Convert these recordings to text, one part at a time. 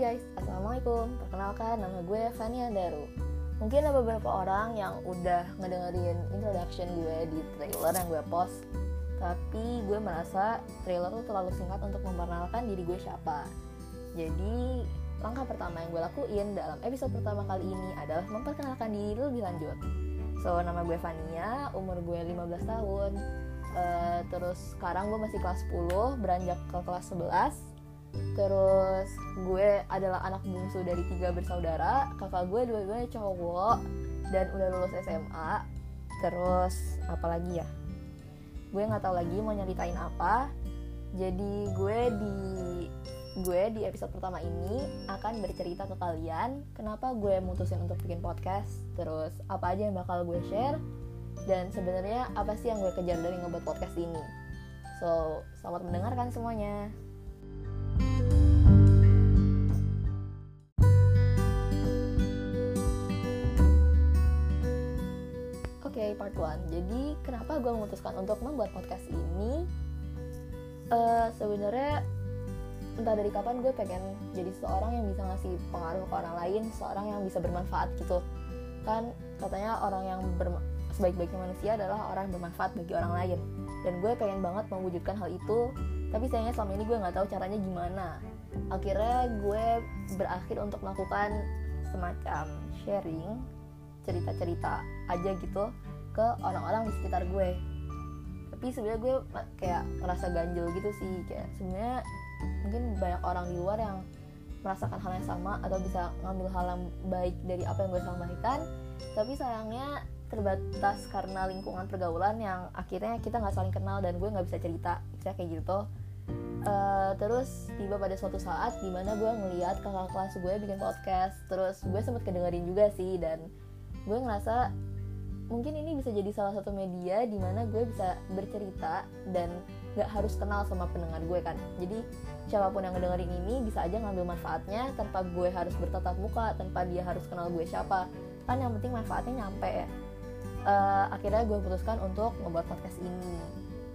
guys, Assalamualaikum. Perkenalkan, nama gue Fania Daru. Mungkin ada beberapa orang yang udah ngedengerin introduction gue di trailer yang gue post Tapi gue merasa trailer tuh terlalu singkat untuk memperkenalkan diri gue siapa. Jadi langkah pertama yang gue lakuin dalam episode pertama kali ini adalah memperkenalkan diri lebih lanjut. So, nama gue Fania, umur gue 15 tahun. Uh, Terus sekarang gue masih kelas 10, beranjak ke kelas 11 terus gue adalah anak bungsu dari tiga bersaudara kakak gue dua-duanya cowok dan udah lulus SMA terus apalagi ya? Gue nggak tahu lagi mau nyeritain apa. Jadi gue di gue di episode pertama ini akan bercerita ke kalian kenapa gue mutusin untuk bikin podcast terus apa aja yang bakal gue share dan sebenarnya apa sih yang gue kejar dari ngebuat podcast ini. So selamat mendengarkan semuanya part 1. Jadi, kenapa gue memutuskan untuk membuat podcast ini? Uh, Sebenarnya entah dari kapan gue pengen jadi seorang yang bisa ngasih pengaruh ke orang lain, seorang yang bisa bermanfaat gitu. Kan katanya orang yang sebaik-baiknya manusia adalah orang yang bermanfaat bagi orang lain. Dan gue pengen banget mewujudkan hal itu, tapi sayangnya selama ini gue nggak tahu caranya gimana. Akhirnya gue berakhir untuk melakukan semacam sharing cerita-cerita aja gitu ke orang-orang di sekitar gue. Tapi sebenarnya gue kayak ngerasa ganjel gitu sih kayak sebenarnya mungkin banyak orang di luar yang merasakan hal yang sama atau bisa ngambil hal yang baik dari apa yang gue sampaikan tapi sayangnya terbatas karena lingkungan pergaulan yang akhirnya kita nggak saling kenal dan gue nggak bisa cerita saya kayak gitu. Uh, terus tiba pada suatu saat di mana gue ngeliat kakak kelas gue bikin podcast. Terus gue sempet kedengerin juga sih dan gue ngerasa mungkin ini bisa jadi salah satu media di mana gue bisa bercerita dan gak harus kenal sama pendengar gue kan. Jadi siapa pun yang ngedengerin ini bisa aja ngambil manfaatnya tanpa gue harus bertatap muka tanpa dia harus kenal gue siapa. Kan yang penting manfaatnya nyampe ya. Uh, akhirnya gue putuskan untuk ngebuat podcast ini.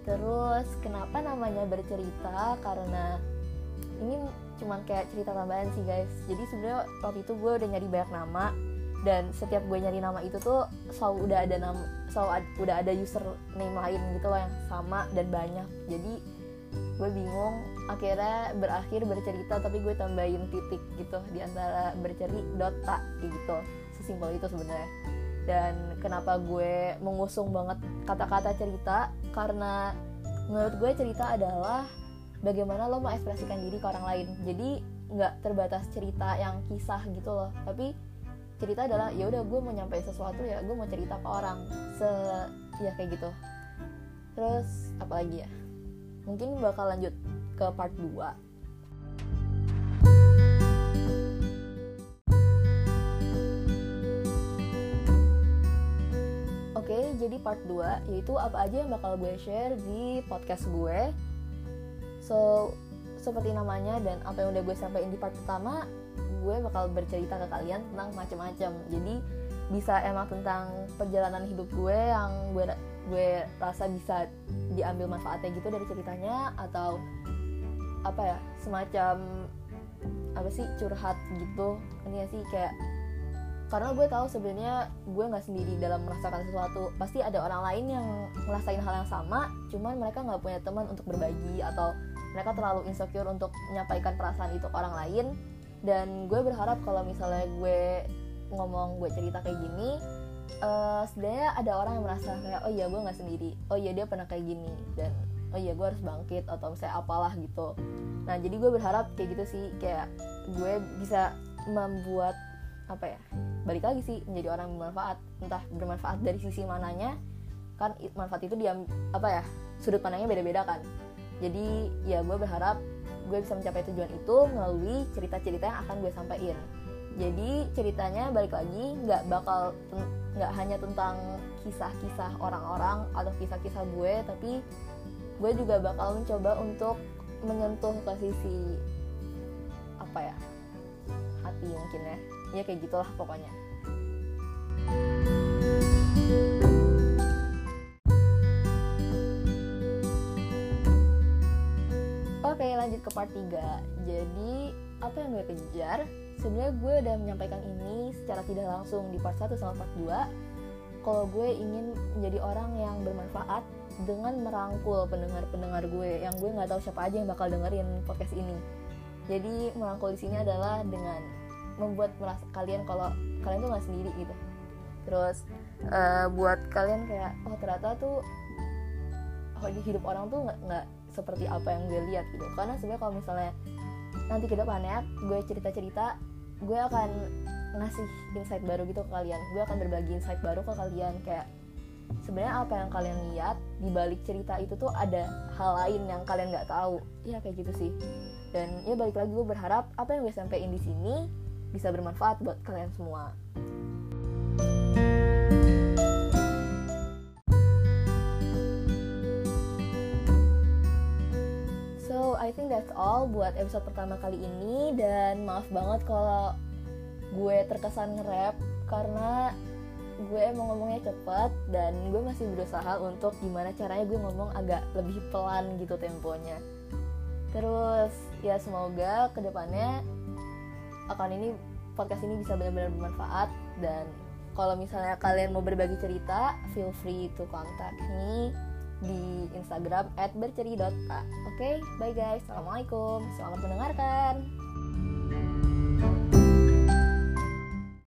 Terus kenapa namanya bercerita? Karena ini cuman kayak cerita tambahan sih guys. Jadi sebenarnya waktu itu gue udah nyari banyak nama dan setiap gue nyari nama itu tuh selalu udah ada nama selalu ad, udah ada username lain gitu loh yang sama dan banyak. Jadi gue bingung akhirnya berakhir bercerita tapi gue tambahin titik gitu di antara berceri dot gitu. Sesimpel itu sebenarnya. Dan kenapa gue mengusung banget kata-kata cerita? Karena menurut gue cerita adalah bagaimana lo mengekspresikan diri ke orang lain. Jadi nggak terbatas cerita yang kisah gitu loh. Tapi cerita adalah ya udah gue mau nyampe sesuatu ya gue mau cerita ke orang. Se ya kayak gitu. Terus apa lagi ya? Mungkin bakal lanjut ke part 2 Oke, jadi part 2 yaitu apa aja yang bakal gue share di podcast gue. So, seperti namanya dan apa yang udah gue sampaikan di part pertama, gue bakal bercerita ke kalian tentang macam-macam. Jadi bisa emang tentang perjalanan hidup gue yang gue gue rasa bisa diambil manfaatnya gitu dari ceritanya atau apa ya semacam apa sih curhat gitu. Ini ya sih kayak karena gue tahu sebenarnya gue nggak sendiri dalam merasakan sesuatu. Pasti ada orang lain yang ngerasain hal yang sama cuman mereka nggak punya teman untuk berbagi atau mereka terlalu insecure untuk menyampaikan perasaan itu ke orang lain. Dan gue berharap kalau misalnya gue ngomong gue cerita kayak gini uh, sebenarnya ada orang yang merasa kayak oh iya gue nggak sendiri. Oh iya dia pernah kayak gini. Dan oh iya gue harus bangkit atau misalnya apalah gitu. Nah jadi gue berharap kayak gitu sih kayak gue bisa membuat apa ya balik lagi sih menjadi orang yang bermanfaat. Entah bermanfaat dari sisi mananya kan manfaat itu diam apa ya sudut pandangnya beda-beda kan jadi ya gue berharap gue bisa mencapai tujuan itu melalui cerita-cerita yang akan gue sampaikan. Jadi ceritanya balik lagi nggak bakal nggak hanya tentang kisah-kisah orang-orang atau kisah-kisah gue tapi gue juga bakal mencoba untuk menyentuh ke sisi apa ya hati mungkin ya. Ya kayak gitulah pokoknya Oke lanjut ke part 3 Jadi apa yang gue kejar? Sebenarnya gue udah menyampaikan ini secara tidak langsung di part 1 sama part 2 kalau gue ingin menjadi orang yang bermanfaat dengan merangkul pendengar-pendengar gue yang gue nggak tahu siapa aja yang bakal dengerin podcast ini. Jadi merangkul di sini adalah dengan membuat merasa kalian kalau kalian tuh nggak sendiri gitu. Terus uh, buat kalian kayak oh ternyata tuh oh di hidup orang tuh nggak seperti apa yang gue lihat gitu. Karena sebenarnya kalau misalnya nanti ke depannya gue cerita-cerita gue akan ngasih insight baru gitu ke kalian. Gue akan berbagi insight baru ke kalian. Kayak sebenarnya apa yang kalian lihat di balik cerita itu tuh ada hal lain yang kalian nggak tahu. Ya kayak gitu sih. Dan ya balik lagi gue berharap apa yang gue sampaikan di sini bisa bermanfaat buat kalian semua I think that's all buat episode pertama kali ini. Dan maaf banget kalau gue terkesan nge-rap karena gue emang ngomongnya cepet dan gue masih berusaha untuk gimana caranya gue ngomong agak lebih pelan gitu temponya. Terus ya semoga ke depannya akan ini podcast ini bisa benar-benar bermanfaat. Dan kalau misalnya kalian mau berbagi cerita feel free to contact me di Instagram @berceri.a. Oke, okay? bye guys. Assalamualaikum. Selamat mendengarkan.